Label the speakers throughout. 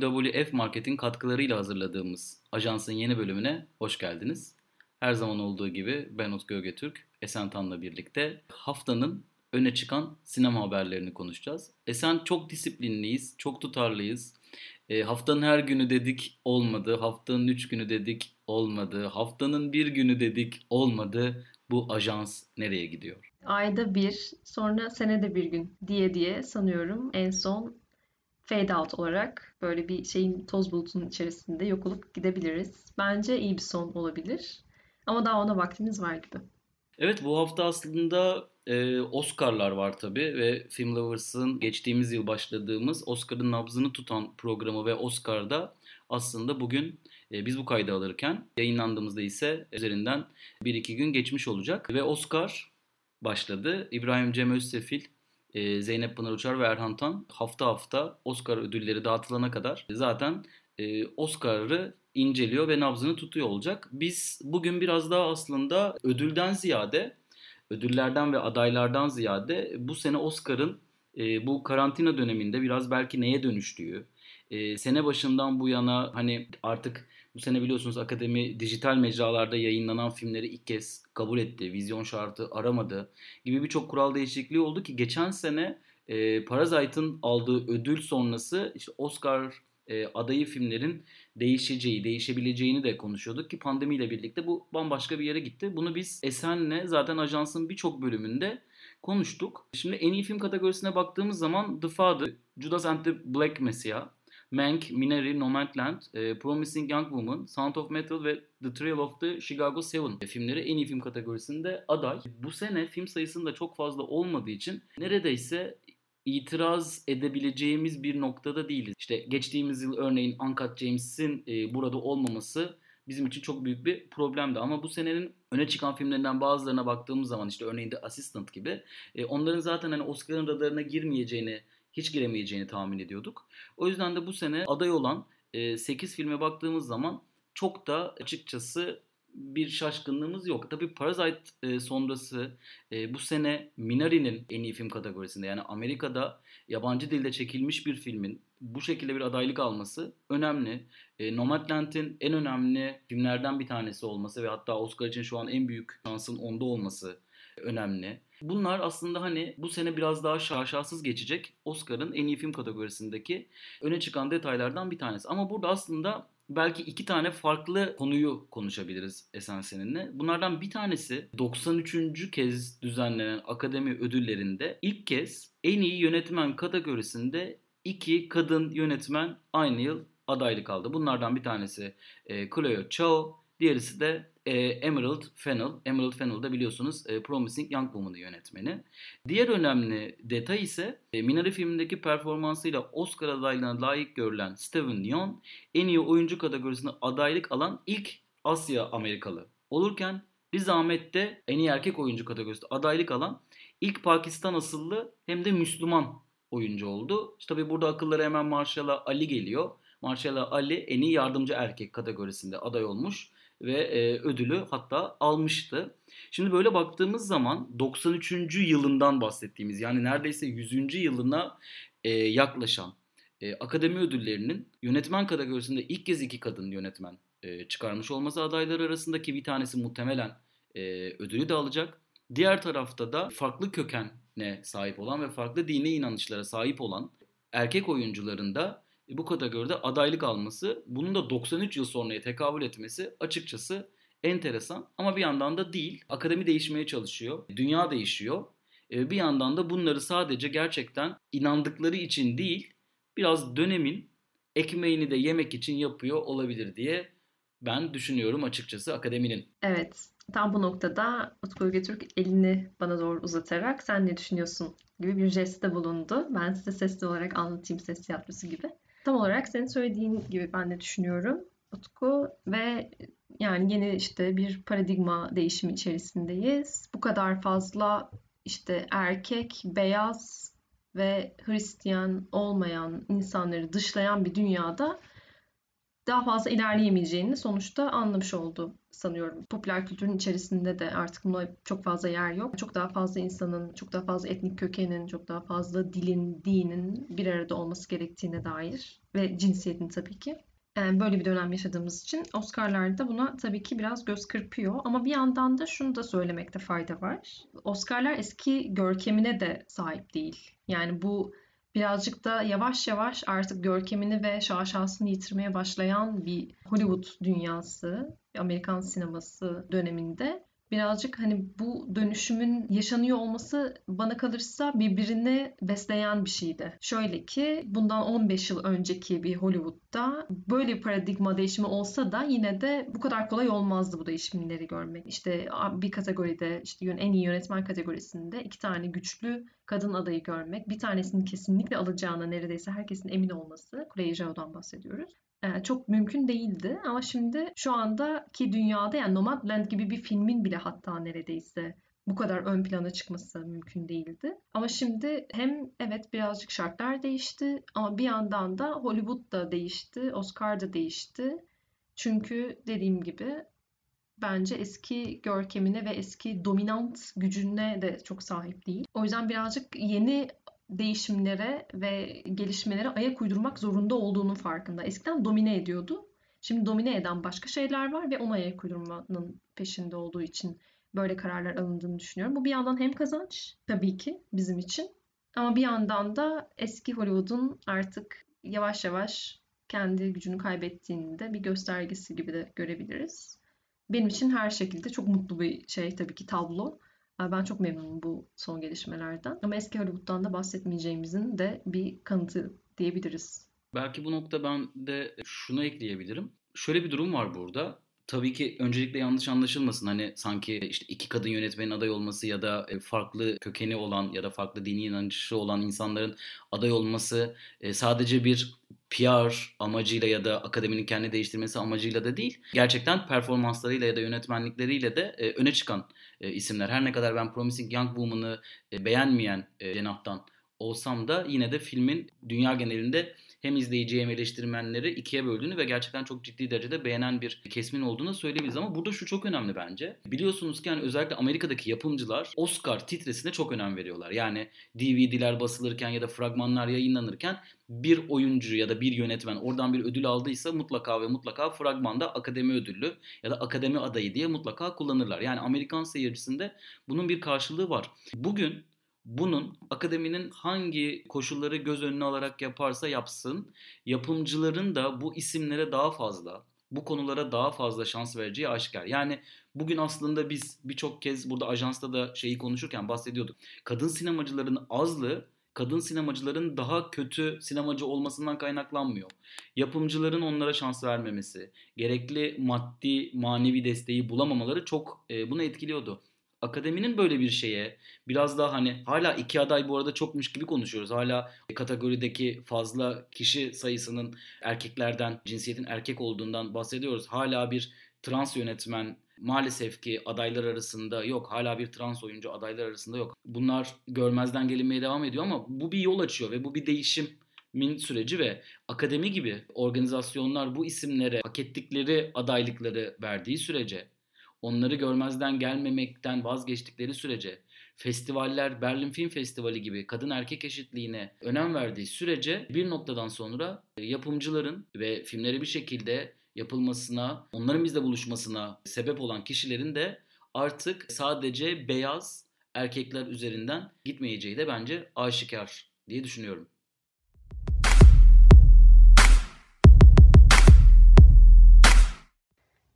Speaker 1: WWF Market'in katkılarıyla hazırladığımız ajansın yeni bölümüne hoş geldiniz. Her zaman olduğu gibi ben Utku Ögetürk, Esen Tan'la birlikte haftanın öne çıkan sinema haberlerini konuşacağız. Esen çok disiplinliyiz, çok tutarlıyız. E, haftanın her günü dedik olmadı, haftanın üç günü dedik olmadı, haftanın bir günü dedik olmadı. Bu ajans nereye gidiyor?
Speaker 2: Ayda bir, sonra senede bir gün diye diye sanıyorum en son fade out olarak böyle bir şeyin toz bulutunun içerisinde yok olup gidebiliriz. Bence iyi bir son olabilir. Ama daha ona vaktimiz var gibi.
Speaker 1: Evet bu hafta aslında e, Oscar'lar var tabii ve Film Lovers'ın geçtiğimiz yıl başladığımız Oscar'ın nabzını tutan programı ve Oscar'da aslında bugün e, biz bu kaydı alırken yayınlandığımızda ise üzerinden 1-2 gün geçmiş olacak ve Oscar başladı. İbrahim Cem Özsefil e, Zeynep Pınar Uçar ve Erhan Tan hafta hafta Oscar ödülleri dağıtılana kadar zaten e, Oscar'ı inceliyor ve nabzını tutuyor olacak. Biz bugün biraz daha aslında ödülden ziyade, ödüllerden ve adaylardan ziyade bu sene Oscar'ın e, bu karantina döneminde biraz belki neye dönüştüğü, e, sene başından bu yana hani artık bu sene biliyorsunuz akademi dijital mecralarda yayınlanan filmleri ilk kez kabul etti. Vizyon şartı aramadı gibi birçok kural değişikliği oldu ki geçen sene e, Parasite'ın aldığı ödül sonrası işte Oscar e, adayı filmlerin değişeceği, değişebileceğini de konuşuyorduk ki pandemiyle birlikte bu bambaşka bir yere gitti. Bunu biz Esen'le zaten ajansın birçok bölümünde konuştuk. Şimdi en iyi film kategorisine baktığımız zaman The Father, Judas and the Black Messiah, Mank, Minari, Nomadland, e, Promising Young Woman, Sound of Metal ve The Trail of the Chicago Seven filmleri en iyi film kategorisinde aday. Bu sene film sayısında çok fazla olmadığı için neredeyse itiraz edebileceğimiz bir noktada değiliz. İşte geçtiğimiz yıl örneğin Uncut James'in e, burada olmaması bizim için çok büyük bir problemdi. Ama bu senenin öne çıkan filmlerinden bazılarına baktığımız zaman işte örneğin The Assistant gibi e, onların zaten hani Oscar'ın radarına girmeyeceğini hiç giremeyeceğini tahmin ediyorduk. O yüzden de bu sene aday olan e, 8 filme baktığımız zaman çok da açıkçası bir şaşkınlığımız yok. Tabii Parasite e, sonrası e, bu sene Minari'nin en iyi film kategorisinde yani Amerika'da yabancı dilde çekilmiş bir filmin bu şekilde bir adaylık alması önemli. E, Nomadland'in en önemli filmlerden bir tanesi olması ve hatta Oscar için şu an en büyük şansın onda olması önemli. Bunlar aslında hani bu sene biraz daha şaşasız geçecek Oscar'ın en iyi film kategorisindeki öne çıkan detaylardan bir tanesi. Ama burada aslında belki iki tane farklı konuyu konuşabiliriz Esen seninle. Bunlardan bir tanesi 93. kez düzenlenen akademi ödüllerinde ilk kez en iyi yönetmen kategorisinde iki kadın yönetmen aynı yıl adaylık aldı. Bunlardan bir tanesi e, Chloe Zhao, diğerisi de e, Emerald Fennell. Emerald Fennell da biliyorsunuz e, Promising Young Woman'ı yönetmeni. Diğer önemli detay ise e, Minari filmindeki performansıyla Oscar adaylığına layık görülen Steven Yeun en iyi oyuncu kategorisinde adaylık alan ilk Asya Amerikalı olurken Riz Ahmet de en iyi erkek oyuncu kategorisinde adaylık alan ilk Pakistan asıllı hem de Müslüman oyuncu oldu. İşte tabii burada akıllara hemen Marshall'a Ali geliyor. Marshall'a Ali en iyi yardımcı erkek kategorisinde aday olmuş ve e, ödülü hatta almıştı. Şimdi böyle baktığımız zaman 93. yılından bahsettiğimiz yani neredeyse 100. yılına e, yaklaşan e, akademi ödüllerinin yönetmen kategorisinde ilk kez iki kadın yönetmen e, çıkarmış olması adayları arasındaki bir tanesi muhtemelen e, ödülü de alacak. Diğer tarafta da farklı kökene sahip olan ve farklı dine inanışlara sahip olan erkek oyuncuların da bu kategoride adaylık alması, bunun da 93 yıl sonraya tekabül etmesi açıkçası enteresan ama bir yandan da değil. Akademi değişmeye çalışıyor, dünya değişiyor. E, bir yandan da bunları sadece gerçekten inandıkları için değil, biraz dönemin ekmeğini de yemek için yapıyor olabilir diye ben düşünüyorum açıkçası akademinin.
Speaker 2: Evet, tam bu noktada Utku Götürk elini bana doğru uzatarak sen ne düşünüyorsun gibi bir jeste bulundu. Ben size sesli olarak anlatayım ses tiyatrosu gibi. Tam olarak senin söylediğin gibi ben de düşünüyorum Utku ve yani yeni işte bir paradigma değişimi içerisindeyiz. Bu kadar fazla işte erkek, beyaz ve Hristiyan olmayan insanları dışlayan bir dünyada daha fazla ilerleyemeyeceğini sonuçta anlamış oldu sanıyorum. Popüler kültürün içerisinde de artık buna çok fazla yer yok. Çok daha fazla insanın, çok daha fazla etnik kökenin, çok daha fazla dilin, dinin bir arada olması gerektiğine dair ve cinsiyetin tabii ki. Yani böyle bir dönem yaşadığımız için Oscar'larda buna tabii ki biraz göz kırpıyor. Ama bir yandan da şunu da söylemekte fayda var. Oscar'lar eski görkemine de sahip değil. Yani bu birazcık da yavaş yavaş artık görkemini ve şaşasını yitirmeye başlayan bir Hollywood dünyası, Amerikan sineması döneminde birazcık hani bu dönüşümün yaşanıyor olması bana kalırsa birbirini besleyen bir şeydi. Şöyle ki bundan 15 yıl önceki bir Hollywood'da böyle bir paradigma değişimi olsa da yine de bu kadar kolay olmazdı bu değişimleri görmek. İşte bir kategoride işte en iyi yönetmen kategorisinde iki tane güçlü kadın adayı görmek, bir tanesinin kesinlikle alacağına neredeyse herkesin emin olması, Chloe Zhao'dan bahsediyoruz çok mümkün değildi. Ama şimdi şu andaki dünyada yani Nomadland gibi bir filmin bile hatta neredeyse bu kadar ön plana çıkması mümkün değildi. Ama şimdi hem evet birazcık şartlar değişti ama bir yandan da Hollywood da değişti, Oscar da değişti. Çünkü dediğim gibi bence eski görkemine ve eski dominant gücüne de çok sahip değil. O yüzden birazcık yeni değişimlere ve gelişmelere ayak uydurmak zorunda olduğunun farkında. Eskiden domine ediyordu. Şimdi domine eden başka şeyler var ve ona ayak uydurmanın peşinde olduğu için böyle kararlar alındığını düşünüyorum. Bu bir yandan hem kazanç tabii ki bizim için ama bir yandan da eski Hollywood'un artık yavaş yavaş kendi gücünü kaybettiğini de bir göstergesi gibi de görebiliriz. Benim için her şekilde çok mutlu bir şey tabii ki tablo. Ben çok memnunum bu son gelişmelerden. Ama eski Hollywood'dan da bahsetmeyeceğimizin de bir kanıtı diyebiliriz.
Speaker 1: Belki bu nokta ben de şunu ekleyebilirim. Şöyle bir durum var burada. Tabii ki öncelikle yanlış anlaşılmasın. Hani sanki işte iki kadın yönetmenin aday olması ya da e, farklı kökeni olan ya da farklı dini inanışı olan insanların aday olması e, sadece bir PR amacıyla ya da akademinin kendi değiştirmesi amacıyla da değil. Gerçekten performanslarıyla ya da yönetmenlikleriyle de e, öne çıkan isimler. Her ne kadar ben Promising Young Woman'ı beğenmeyen cenahtan olsam da yine de filmin dünya genelinde hem izleyiciyi hem eleştirmenleri ikiye böldüğünü ve gerçekten çok ciddi derecede beğenen bir kesmin olduğunu söyleyebiliriz. Ama burada şu çok önemli bence. Biliyorsunuz ki yani özellikle Amerika'daki yapımcılar Oscar titresine çok önem veriyorlar. Yani DVD'ler basılırken ya da fragmanlar yayınlanırken bir oyuncu ya da bir yönetmen oradan bir ödül aldıysa mutlaka ve mutlaka fragmanda akademi ödüllü ya da akademi adayı diye mutlaka kullanırlar. Yani Amerikan seyircisinde bunun bir karşılığı var. Bugün bunun akademinin hangi koşulları göz önüne alarak yaparsa yapsın, yapımcıların da bu isimlere daha fazla, bu konulara daha fazla şans vereceği aşikar. Yani bugün aslında biz birçok kez burada ajansta da şeyi konuşurken bahsediyorduk. Kadın sinemacıların azlığı kadın sinemacıların daha kötü sinemacı olmasından kaynaklanmıyor. Yapımcıların onlara şans vermemesi, gerekli maddi manevi desteği bulamamaları çok e, bunu etkiliyordu akademinin böyle bir şeye biraz daha hani hala iki aday bu arada çokmuş gibi konuşuyoruz. Hala kategorideki fazla kişi sayısının erkeklerden, cinsiyetin erkek olduğundan bahsediyoruz. Hala bir trans yönetmen maalesef ki adaylar arasında yok. Hala bir trans oyuncu adaylar arasında yok. Bunlar görmezden gelinmeye devam ediyor ama bu bir yol açıyor ve bu bir değişim min süreci ve akademi gibi organizasyonlar bu isimlere hak ettikleri adaylıkları verdiği sürece onları görmezden gelmemekten vazgeçtikleri sürece festivaller Berlin Film Festivali gibi kadın erkek eşitliğine önem verdiği sürece bir noktadan sonra yapımcıların ve filmleri bir şekilde yapılmasına, onların bizle buluşmasına sebep olan kişilerin de artık sadece beyaz erkekler üzerinden gitmeyeceği de bence aşikar diye düşünüyorum.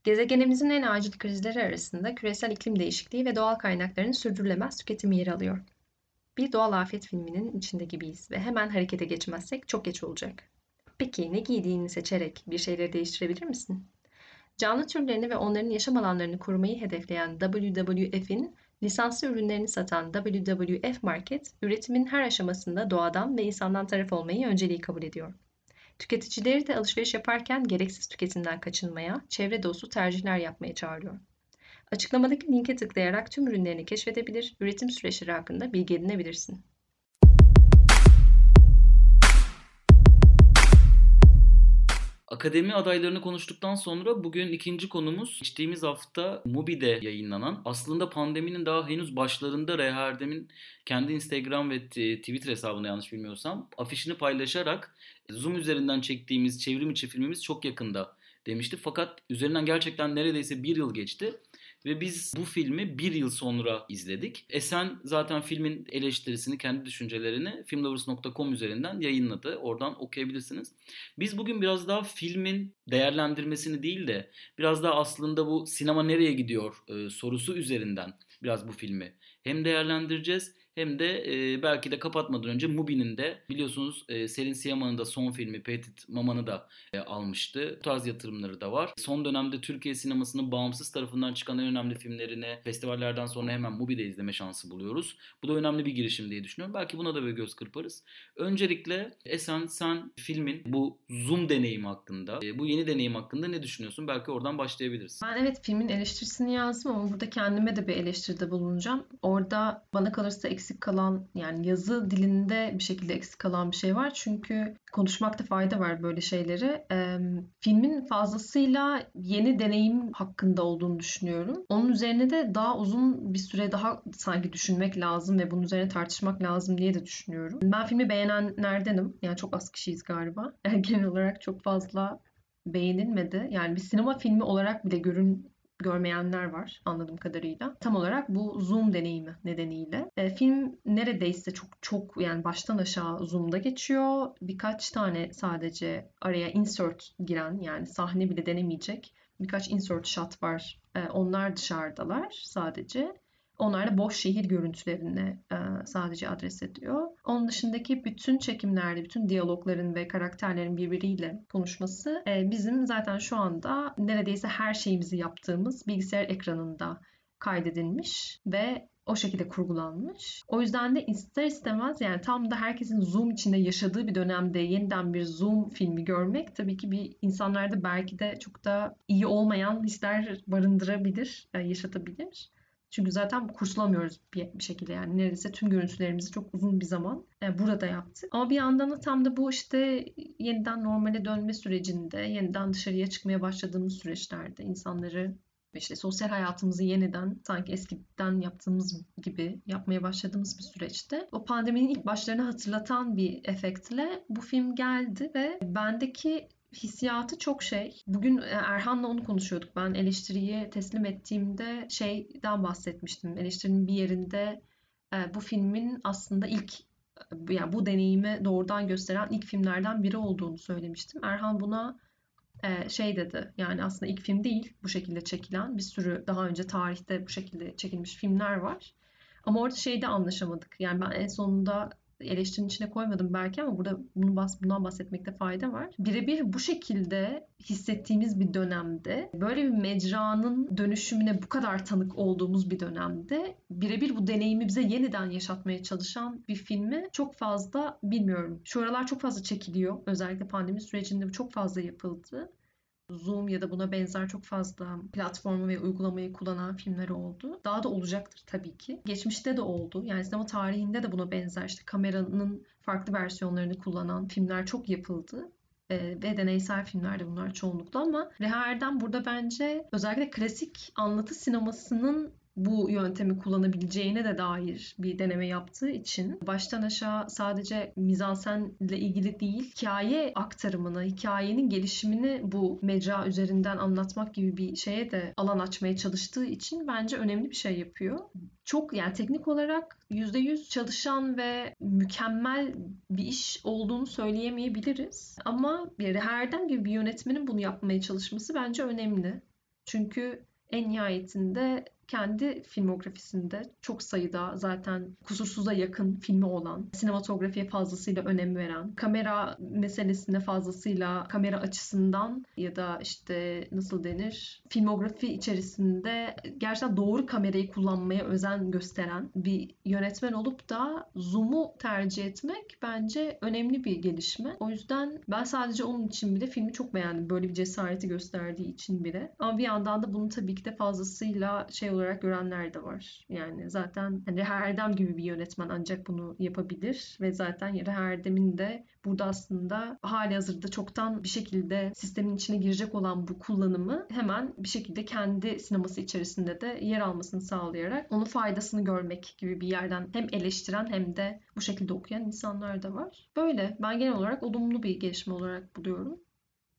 Speaker 2: Gezegenimizin en acil krizleri arasında küresel iklim değişikliği ve doğal kaynakların sürdürülemez tüketimi yer alıyor. Bir doğal afet filminin içinde gibiyiz ve hemen harekete geçmezsek çok geç olacak. Peki ne giydiğini seçerek bir şeyleri değiştirebilir misin? Canlı türlerini ve onların yaşam alanlarını korumayı hedefleyen WWF'in lisanslı ürünlerini satan WWF Market, üretimin her aşamasında doğadan ve insandan taraf olmayı önceliği kabul ediyor. Tüketicileri de alışveriş yaparken gereksiz tüketimden kaçınmaya, çevre dostu tercihler yapmaya çağırıyor. Açıklamadaki linke tıklayarak tüm ürünlerini keşfedebilir, üretim süreçleri hakkında bilgi edinebilirsin.
Speaker 1: Akademi adaylarını konuştuktan sonra bugün ikinci konumuz geçtiğimiz hafta Mubi'de yayınlanan aslında pandeminin daha henüz başlarında Reherdem'in kendi Instagram ve Twitter hesabında yanlış bilmiyorsam afişini paylaşarak Zoom üzerinden çektiğimiz çevrim içi filmimiz çok yakında demişti. Fakat üzerinden gerçekten neredeyse bir yıl geçti. Ve biz bu filmi bir yıl sonra izledik. Esen zaten filmin eleştirisini, kendi düşüncelerini filmlovers.com üzerinden yayınladı. Oradan okuyabilirsiniz. Biz bugün biraz daha filmin değerlendirmesini değil de biraz daha aslında bu sinema nereye gidiyor e, sorusu üzerinden biraz bu filmi hem değerlendireceğiz hem de e, belki de kapatmadan önce Mubi'nin de biliyorsunuz e, Selin Siyaman'ın da son filmi Petit Maman'ı da e, almıştı. Bu tarz yatırımları da var. Son dönemde Türkiye sinemasının bağımsız tarafından çıkan en önemli filmlerini festivallerden sonra hemen Mubi'de izleme şansı buluyoruz. Bu da önemli bir girişim diye düşünüyorum. Belki buna da bir göz kırparız. Öncelikle Esen sen filmin bu Zoom deneyimi hakkında, e, bu yeni deneyim hakkında ne düşünüyorsun? Belki oradan başlayabiliriz.
Speaker 2: Ben evet filmin eleştirisini yazdım ama burada kendime de bir eleştiride bulunacağım. Orada bana kalırsa kalan yani yazı dilinde bir şekilde eksik kalan bir şey var. Çünkü konuşmakta fayda var böyle şeyleri. E, filmin fazlasıyla yeni deneyim hakkında olduğunu düşünüyorum. Onun üzerine de daha uzun bir süre daha sanki düşünmek lazım ve bunun üzerine tartışmak lazım diye de düşünüyorum. Ben filmi beğenenlerdenim. Yani çok az kişiyiz galiba. Yani genel olarak çok fazla beğenilmedi. Yani bir sinema filmi olarak bile görün görmeyenler var anladığım kadarıyla. Tam olarak bu Zoom deneyimi nedeniyle. E, film neredeyse çok çok yani baştan aşağı Zoom'da geçiyor. Birkaç tane sadece araya insert giren yani sahne bile denemeyecek birkaç insert shot var. E, onlar dışarıdalar sadece. Onlar da boş şehir görüntülerine e, sadece adres ediyor. Onun dışındaki bütün çekimlerde, bütün diyalogların ve karakterlerin birbiriyle konuşması e, bizim zaten şu anda neredeyse her şeyimizi yaptığımız bilgisayar ekranında kaydedilmiş ve o şekilde kurgulanmış. O yüzden de ister istemez yani tam da herkesin Zoom içinde yaşadığı bir dönemde yeniden bir Zoom filmi görmek tabii ki bir insanlarda belki de çok da iyi olmayan hisler barındırabilir, e, yaşatabilir. Çünkü zaten kursulamıyoruz bir, bir şekilde yani neredeyse tüm görüntülerimizi çok uzun bir zaman e, burada yaptık. Ama bir yandan da tam da bu işte yeniden normale dönme sürecinde, yeniden dışarıya çıkmaya başladığımız süreçlerde insanları işte sosyal hayatımızı yeniden sanki eskiden yaptığımız gibi yapmaya başladığımız bir süreçte o pandeminin ilk başlarını hatırlatan bir efektle bu film geldi ve bendeki hissiyatı çok şey. Bugün e, Erhan'la onu konuşuyorduk. Ben eleştiriyi teslim ettiğimde şeyden bahsetmiştim. Eleştirinin bir yerinde e, bu filmin aslında ilk e, yani bu deneyimi doğrudan gösteren ilk filmlerden biri olduğunu söylemiştim. Erhan buna şey dedi yani aslında ilk film değil bu şekilde çekilen bir sürü daha önce tarihte bu şekilde çekilmiş filmler var. Ama orada şeyde anlaşamadık. Yani ben en sonunda eleştirinin içine koymadım belki ama burada bunu bas, bundan bahsetmekte fayda var. Birebir bu şekilde hissettiğimiz bir dönemde böyle bir mecranın dönüşümüne bu kadar tanık olduğumuz bir dönemde birebir bu deneyimi bize yeniden yaşatmaya çalışan bir filmi çok fazla bilmiyorum. Şu aralar çok fazla çekiliyor. Özellikle pandemi sürecinde çok fazla yapıldı. Zoom ya da buna benzer çok fazla platformu ve uygulamayı kullanan filmler oldu. Daha da olacaktır tabii ki. Geçmişte de oldu. Yani sinema tarihinde de buna benzer işte kameranın farklı versiyonlarını kullanan filmler çok yapıldı e, ve deneysel filmlerde bunlar çoğunlukla ama Reha Erdem burada bence özellikle klasik anlatı sinemasının bu yöntemi kullanabileceğine de dair bir deneme yaptığı için baştan aşağı sadece mizansenle ilgili değil, hikaye aktarımını, hikayenin gelişimini bu mecra üzerinden anlatmak gibi bir şeye de alan açmaya çalıştığı için bence önemli bir şey yapıyor. Çok yani teknik olarak %100 çalışan ve mükemmel bir iş olduğunu söyleyemeyebiliriz. Ama bir Herdem gibi bir yönetmenin bunu yapmaya çalışması bence önemli. Çünkü en nihayetinde kendi filmografisinde çok sayıda zaten kusursuza yakın filmi olan, sinematografiye fazlasıyla önem veren, kamera meselesine fazlasıyla kamera açısından ya da işte nasıl denir filmografi içerisinde gerçekten doğru kamerayı kullanmaya özen gösteren bir yönetmen olup da zoom'u tercih etmek bence önemli bir gelişme. O yüzden ben sadece onun için bile filmi çok beğendim. Böyle bir cesareti gösterdiği için bile. Ama bir yandan da bunu tabii ki de fazlasıyla şey olarak olarak görenler de var. Yani zaten hani Reha Erdem gibi bir yönetmen ancak bunu yapabilir ve zaten Reha Erdem'in de burada aslında hali hazırda çoktan bir şekilde sistemin içine girecek olan bu kullanımı hemen bir şekilde kendi sineması içerisinde de yer almasını sağlayarak onun faydasını görmek gibi bir yerden hem eleştiren hem de bu şekilde okuyan insanlar da var. Böyle ben genel olarak olumlu bir gelişme olarak buluyorum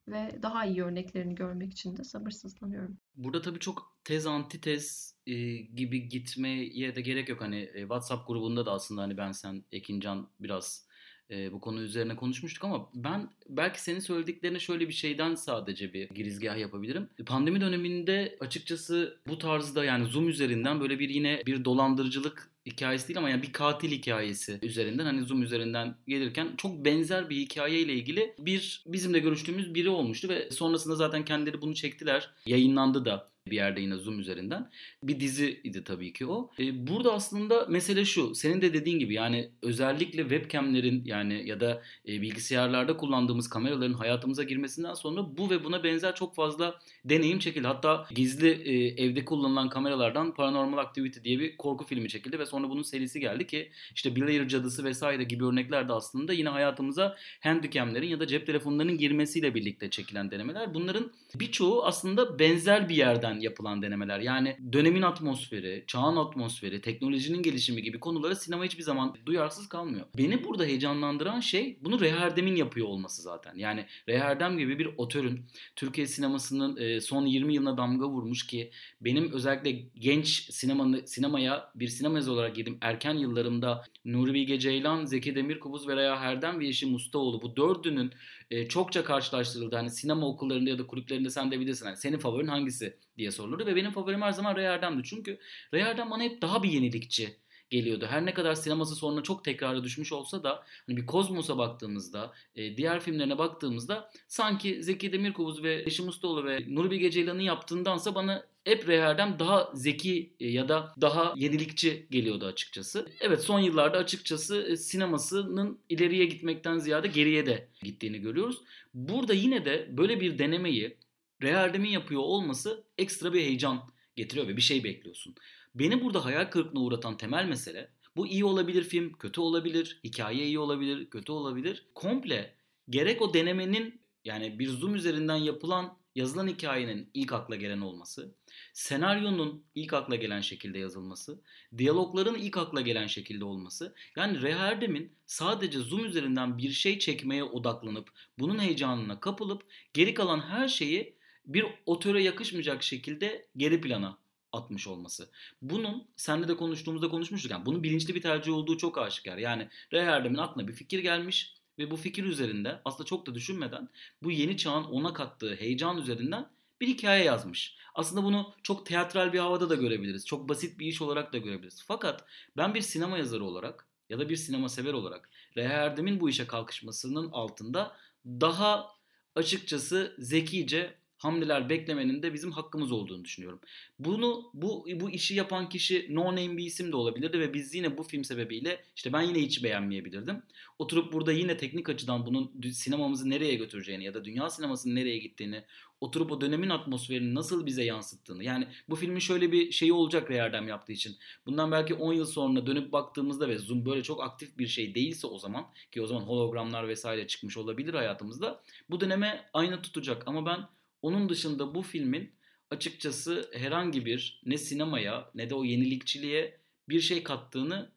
Speaker 2: ve daha iyi örneklerini görmek için de sabırsızlanıyorum.
Speaker 1: Burada tabii çok tez antitez e, gibi gitmeye de gerek yok. Hani e, WhatsApp grubunda da aslında hani ben sen Ekincan biraz e, bu konu üzerine konuşmuştuk ama ben belki senin söylediklerine şöyle bir şeyden sadece bir girizgah yapabilirim. Pandemi döneminde açıkçası bu tarzda yani Zoom üzerinden böyle bir yine bir dolandırıcılık hikayesi değil ama yani bir katil hikayesi üzerinden hani Zoom üzerinden gelirken çok benzer bir hikayeyle ilgili bir bizimle görüştüğümüz biri olmuştu ve sonrasında zaten kendileri bunu çektiler. Yayınlandı da bir yerde yine Zoom üzerinden. Bir diziydi tabii ki o. Ee, burada aslında mesele şu. Senin de dediğin gibi yani özellikle webcamlerin yani ya da e, bilgisayarlarda kullandığımız kameraların hayatımıza girmesinden sonra bu ve buna benzer çok fazla deneyim çekildi. Hatta gizli e, evde kullanılan kameralardan Paranormal Activity diye bir korku filmi çekildi ve sonra bunun serisi geldi ki işte Blair Cadısı vesaire gibi örnekler de aslında yine hayatımıza handicamlerin ya da cep telefonlarının girmesiyle birlikte çekilen denemeler. Bunların birçoğu aslında benzer bir yerden üzerinden yapılan denemeler. Yani dönemin atmosferi, çağın atmosferi, teknolojinin gelişimi gibi konulara sinema hiçbir zaman duyarsız kalmıyor. Beni burada heyecanlandıran şey bunu Reherdem'in yapıyor olması zaten. Yani Reherdem gibi bir otörün Türkiye sinemasının e, son 20 yılına damga vurmuş ki benim özellikle genç sinemanı, sinemaya bir sinema olarak girdim. Erken yıllarımda Nuri Bilge Ceylan, Zeki Demirkubuz ve Reha Erdem ve Yeşim Ustaoğlu bu dördünün e, çokça karşılaştırıldı. Hani sinema okullarında ya da kulüplerinde sen de bilirsin. Hani senin favorin hangisi diye sorulurdu ve benim favorim her zaman Ray Erdem'di. Çünkü Ray Erdem bana hep daha bir yenilikçi geliyordu. Her ne kadar sineması sonra çok tekrara düşmüş olsa da hani bir Kozmos'a baktığımızda, e, diğer filmlerine baktığımızda sanki Zeki Demirkubuz ve Eşim Ustaoğlu ve Nuri Bilge Ceylan'ın yaptığındansa bana hep Reherdem daha zeki e, ya da daha yenilikçi geliyordu açıkçası. Evet son yıllarda açıkçası e, sinemasının ileriye gitmekten ziyade geriye de gittiğini görüyoruz. Burada yine de böyle bir denemeyi Reherdem'in yapıyor olması ekstra bir heyecan getiriyor ve bir şey bekliyorsun. Beni burada hayal kırıklığına uğratan temel mesele bu iyi olabilir film, kötü olabilir, hikaye iyi olabilir, kötü olabilir. Komple gerek o denemenin yani bir zoom üzerinden yapılan yazılan hikayenin ilk akla gelen olması, senaryonun ilk akla gelen şekilde yazılması, diyalogların ilk akla gelen şekilde olması. Yani Reha Erdem'in sadece zoom üzerinden bir şey çekmeye odaklanıp bunun heyecanına kapılıp geri kalan her şeyi bir otöre yakışmayacak şekilde geri plana atmış olması. Bunun senle de konuştuğumuzda konuşmuştuk. Yani bunun bilinçli bir tercih olduğu çok aşikar. Yani Ray Erdem'in aklına bir fikir gelmiş ve bu fikir üzerinde aslında çok da düşünmeden bu yeni çağın ona kattığı heyecan üzerinden bir hikaye yazmış. Aslında bunu çok teatral bir havada da görebiliriz. Çok basit bir iş olarak da görebiliriz. Fakat ben bir sinema yazarı olarak ya da bir sinema sever olarak Reha Erdem'in bu işe kalkışmasının altında daha açıkçası zekice hamleler beklemenin de bizim hakkımız olduğunu düşünüyorum. Bunu bu bu işi yapan kişi no name bir isim de olabilirdi ve biz yine bu film sebebiyle işte ben yine hiç beğenmeyebilirdim. Oturup burada yine teknik açıdan bunun sinemamızı nereye götüreceğini ya da dünya sinemasının nereye gittiğini, oturup o dönemin atmosferini nasıl bize yansıttığını. Yani bu filmin şöyle bir şeyi olacak Reyerdem yaptığı için. Bundan belki 10 yıl sonra dönüp baktığımızda ve Zoom böyle çok aktif bir şey değilse o zaman ki o zaman hologramlar vesaire çıkmış olabilir hayatımızda. Bu döneme aynı tutacak ama ben onun dışında bu filmin açıkçası herhangi bir ne sinemaya ne de o yenilikçiliğe bir şey kattığını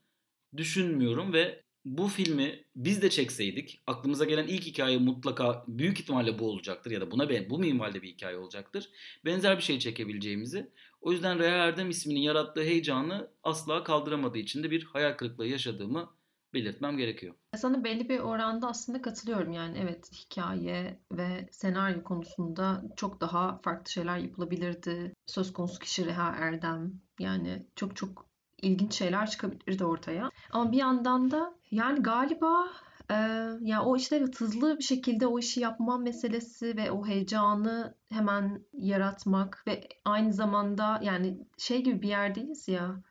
Speaker 1: düşünmüyorum ve bu filmi biz de çekseydik aklımıza gelen ilk hikaye mutlaka büyük ihtimalle bu olacaktır ya da buna ben bu minvalde bir hikaye olacaktır. Benzer bir şey çekebileceğimizi. O yüzden Reha Erdem isminin yarattığı heyecanı asla kaldıramadığı için de bir hayal kırıklığı yaşadığımı belirtmem gerekiyor.
Speaker 2: Sana belli bir oranda aslında katılıyorum. Yani evet hikaye ve senaryo konusunda çok daha farklı şeyler yapılabilirdi. Söz konusu kişi Reha Erdem. Yani çok çok ilginç şeyler çıkabilirdi ortaya. Ama bir yandan da yani galiba e, ya o işte hızlı bir şekilde o işi yapma meselesi ve o heyecanı hemen yaratmak ve aynı zamanda yani şey gibi bir yerdeyiz ya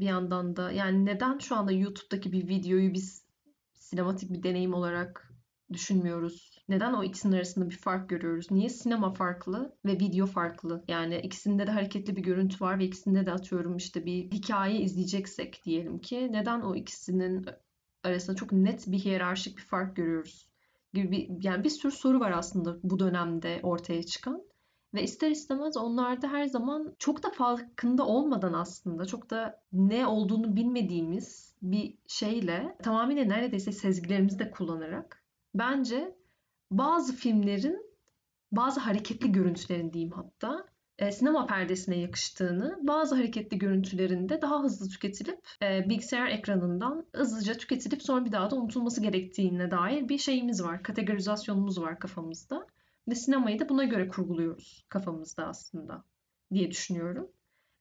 Speaker 2: bir yandan da. Yani neden şu anda YouTube'daki bir videoyu biz sinematik bir deneyim olarak düşünmüyoruz? Neden o ikisinin arasında bir fark görüyoruz? Niye sinema farklı ve video farklı? Yani ikisinde de hareketli bir görüntü var ve ikisinde de atıyorum işte bir hikaye izleyeceksek diyelim ki neden o ikisinin arasında çok net bir hiyerarşik bir fark görüyoruz? Gibi bir, yani bir sürü soru var aslında bu dönemde ortaya çıkan. Ve ister istemez onlarda her zaman çok da farkında olmadan aslında çok da ne olduğunu bilmediğimiz bir şeyle tamamıyla neredeyse sezgilerimizi de kullanarak bence bazı filmlerin bazı hareketli görüntülerin diyeyim hatta e, sinema perdesine yakıştığını, bazı hareketli görüntülerinde daha hızlı tüketilip e, bilgisayar ekranından hızlıca tüketilip sonra bir daha da unutulması gerektiğine dair bir şeyimiz var, kategorizasyonumuz var kafamızda. Ve sinemayı da buna göre kurguluyoruz kafamızda aslında diye düşünüyorum.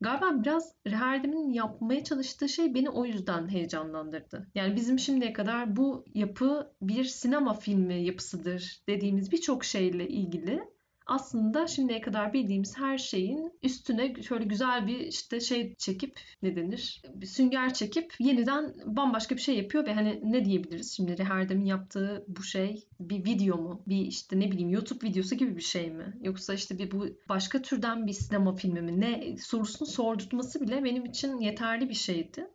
Speaker 2: Galiba biraz Reherdem'in yapmaya çalıştığı şey beni o yüzden heyecanlandırdı. Yani bizim şimdiye kadar bu yapı bir sinema filmi yapısıdır dediğimiz birçok şeyle ilgili aslında şimdiye kadar bildiğimiz her şeyin üstüne şöyle güzel bir işte şey çekip ne denir? Bir sünger çekip yeniden bambaşka bir şey yapıyor ve hani ne diyebiliriz şimdi Reherdem'in yaptığı bu şey bir video mu? Bir işte ne bileyim YouTube videosu gibi bir şey mi? Yoksa işte bir bu başka türden bir sinema filmi mi? Ne sorusunu sordurtması bile benim için yeterli bir şeydi.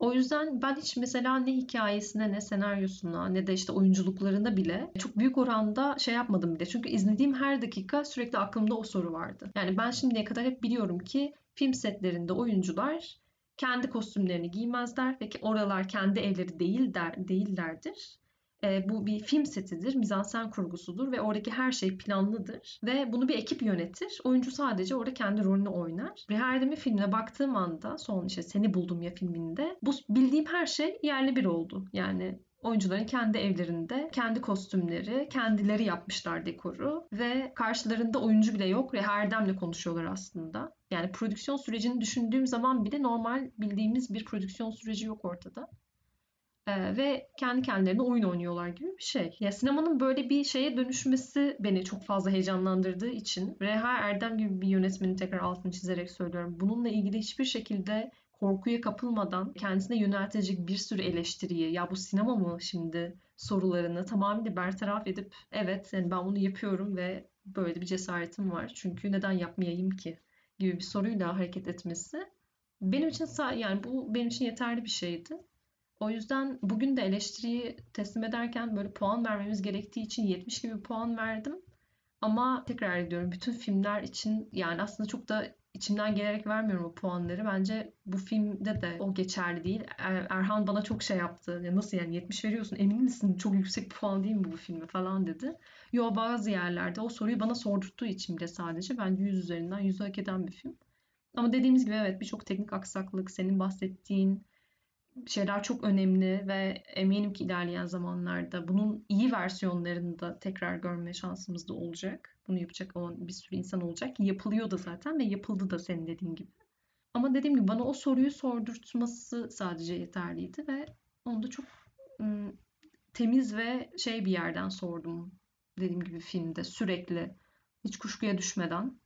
Speaker 2: O yüzden ben hiç mesela ne hikayesine ne senaryosuna ne de işte oyunculuklarına bile çok büyük oranda şey yapmadım bile. Çünkü izlediğim her dakika sürekli aklımda o soru vardı. Yani ben şimdiye kadar hep biliyorum ki film setlerinde oyuncular kendi kostümlerini giymezler ve oralar kendi evleri değil der, değillerdir. E, bu bir film setidir, mizansen kurgusudur ve oradaki her şey planlıdır. Ve bunu bir ekip yönetir. Oyuncu sadece orada kendi rolünü oynar. Reherdem'i filmine baktığım anda son işte Seni Buldum ya filminde bu bildiğim her şey yerli bir oldu. Yani oyuncuların kendi evlerinde kendi kostümleri, kendileri yapmışlar dekoru ve karşılarında oyuncu bile yok ve Erdem'le konuşuyorlar aslında. Yani prodüksiyon sürecini düşündüğüm zaman bile normal bildiğimiz bir prodüksiyon süreci yok ortada. Ve kendi kendilerine oyun oynuyorlar gibi bir şey. Ya sinemanın böyle bir şeye dönüşmesi beni çok fazla heyecanlandırdığı için Reha Erdem gibi bir yönetmenin tekrar altını çizerek söylüyorum. Bununla ilgili hiçbir şekilde korkuya kapılmadan kendisine yöneltecek bir sürü eleştiriyi ya bu sinema mı şimdi sorularını tamamıyla bertaraf edip evet yani ben bunu yapıyorum ve böyle bir cesaretim var. Çünkü neden yapmayayım ki gibi bir soruyla hareket etmesi benim için yani bu benim için yeterli bir şeydi. O yüzden bugün de eleştiriyi teslim ederken böyle puan vermemiz gerektiği için 70 gibi puan verdim. Ama tekrar ediyorum bütün filmler için yani aslında çok da içimden gelerek vermiyorum o puanları. Bence bu filmde de o geçerli değil. Er, Erhan bana çok şey yaptı. Ya nasıl yani 70 veriyorsun emin misin çok yüksek puan değil mi bu filme falan dedi. Yo bazı yerlerde o soruyu bana sordurttuğu için bile sadece bence 100 üzerinden 100 hak eden bir film. Ama dediğimiz gibi evet birçok teknik aksaklık, senin bahsettiğin şeyler çok önemli ve eminim ki ilerleyen zamanlarda bunun iyi versiyonlarını da tekrar görme şansımız da olacak. Bunu yapacak olan bir sürü insan olacak. Yapılıyor da zaten ve yapıldı da senin dediğin gibi. Ama dediğim gibi bana o soruyu sordurtması sadece yeterliydi ve onu da çok temiz ve şey bir yerden sordum. Dediğim gibi filmde sürekli hiç kuşkuya düşmeden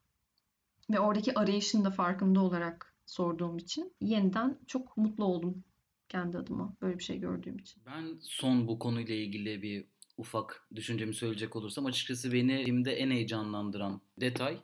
Speaker 2: ve oradaki arayışın da farkında olarak sorduğum için yeniden çok mutlu oldum kendi adıma böyle bir şey gördüğüm için.
Speaker 1: Ben son bu konuyla ilgili bir ufak düşüncemi söyleyecek olursam açıkçası beni filmde en heyecanlandıran detay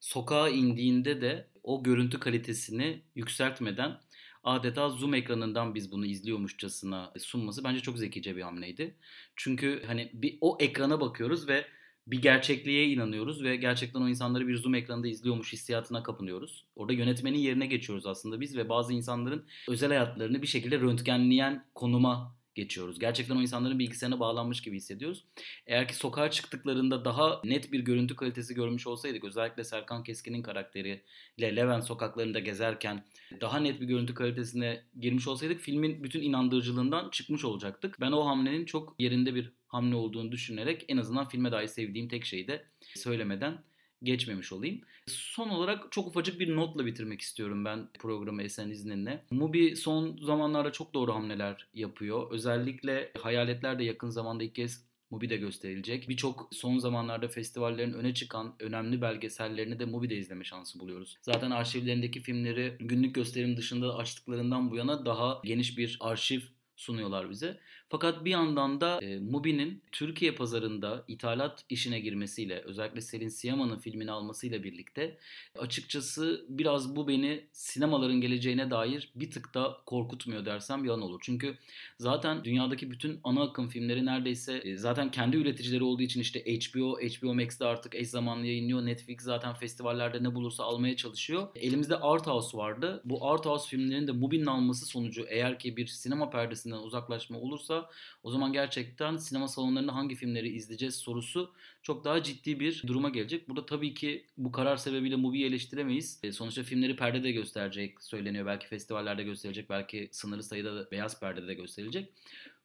Speaker 1: sokağa indiğinde de o görüntü kalitesini yükseltmeden adeta zoom ekranından biz bunu izliyormuşçasına sunması bence çok zekice bir hamleydi. Çünkü hani bir o ekrana bakıyoruz ve bir gerçekliğe inanıyoruz ve gerçekten o insanları bir zoom ekranında izliyormuş hissiyatına kapınıyoruz. Orada yönetmenin yerine geçiyoruz aslında biz ve bazı insanların özel hayatlarını bir şekilde röntgenleyen konuma geçiyoruz. Gerçekten o insanların bilgisayarına bağlanmış gibi hissediyoruz. Eğer ki sokağa çıktıklarında daha net bir görüntü kalitesi görmüş olsaydık özellikle Serkan Keskin'in karakteriyle Levent sokaklarında gezerken daha net bir görüntü kalitesine girmiş olsaydık filmin bütün inandırıcılığından çıkmış olacaktık. Ben o hamlenin çok yerinde bir hamle olduğunu düşünerek en azından filme dair sevdiğim tek şeyi de söylemeden geçmemiş olayım. Son olarak çok ufacık bir notla bitirmek istiyorum ben programı Esen izninle. Mubi son zamanlarda çok doğru hamleler yapıyor. Özellikle Hayaletler de yakın zamanda ilk kez Mubi'de gösterilecek. Birçok son zamanlarda festivallerin öne çıkan önemli belgesellerini de Mubi'de izleme şansı buluyoruz. Zaten arşivlerindeki filmleri günlük gösterim dışında açtıklarından bu yana daha geniş bir arşiv sunuyorlar bize. Fakat bir yandan da e, Mubi'nin Türkiye pazarında ithalat işine girmesiyle özellikle Selin Siyaman'ın filmini almasıyla birlikte açıkçası biraz bu beni sinemaların geleceğine dair bir tık da korkutmuyor dersem yalan olur. Çünkü zaten dünyadaki bütün ana akım filmleri neredeyse e, zaten kendi üreticileri olduğu için işte HBO, HBO Max'te artık eş zamanlı yayınlıyor. Netflix zaten festivallerde ne bulursa almaya çalışıyor. Elimizde Art House vardı. Bu Art House filmlerinin de Mubi'nin alması sonucu eğer ki bir sinema perdesinden uzaklaşma olursa o zaman gerçekten sinema salonlarında hangi filmleri izleyeceğiz sorusu çok daha ciddi bir duruma gelecek. Burada tabii ki bu karar sebebiyle Mubi'yi eleştiremeyiz. E, sonuçta filmleri perdede gösterecek söyleniyor. Belki festivallerde gösterecek, belki sınırlı sayıda da beyaz perdede de gösterilecek.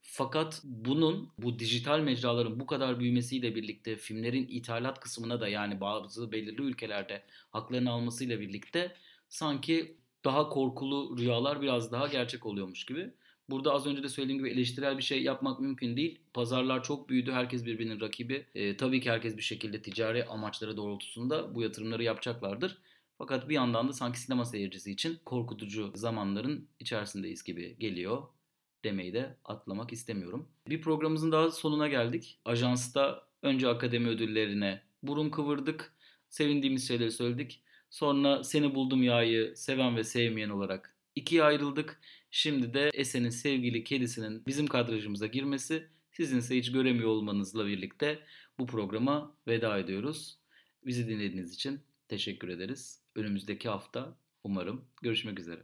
Speaker 1: Fakat bunun bu dijital mecraların bu kadar büyümesiyle birlikte filmlerin ithalat kısmına da yani bazı belirli ülkelerde haklarını almasıyla birlikte sanki daha korkulu rüyalar biraz daha gerçek oluyormuş gibi. Burada az önce de söylediğim gibi eleştirel bir şey yapmak mümkün değil. Pazarlar çok büyüdü. Herkes birbirinin rakibi. E, tabii ki herkes bir şekilde ticari amaçları doğrultusunda bu yatırımları yapacaklardır. Fakat bir yandan da sanki sinema seyircisi için korkutucu zamanların içerisindeyiz gibi geliyor demeyi de atlamak istemiyorum. Bir programımızın daha sonuna geldik. Ajansta önce akademi ödüllerine burun kıvırdık. Sevindiğimiz şeyleri söyledik. Sonra Seni Buldum Ya'yı seven ve sevmeyen olarak ikiye ayrıldık. Şimdi de Esen'in sevgili kedisinin bizim kadrajımıza girmesi sizin ise hiç göremiyor olmanızla birlikte bu programa veda ediyoruz. Bizi dinlediğiniz için teşekkür ederiz. Önümüzdeki hafta umarım görüşmek üzere.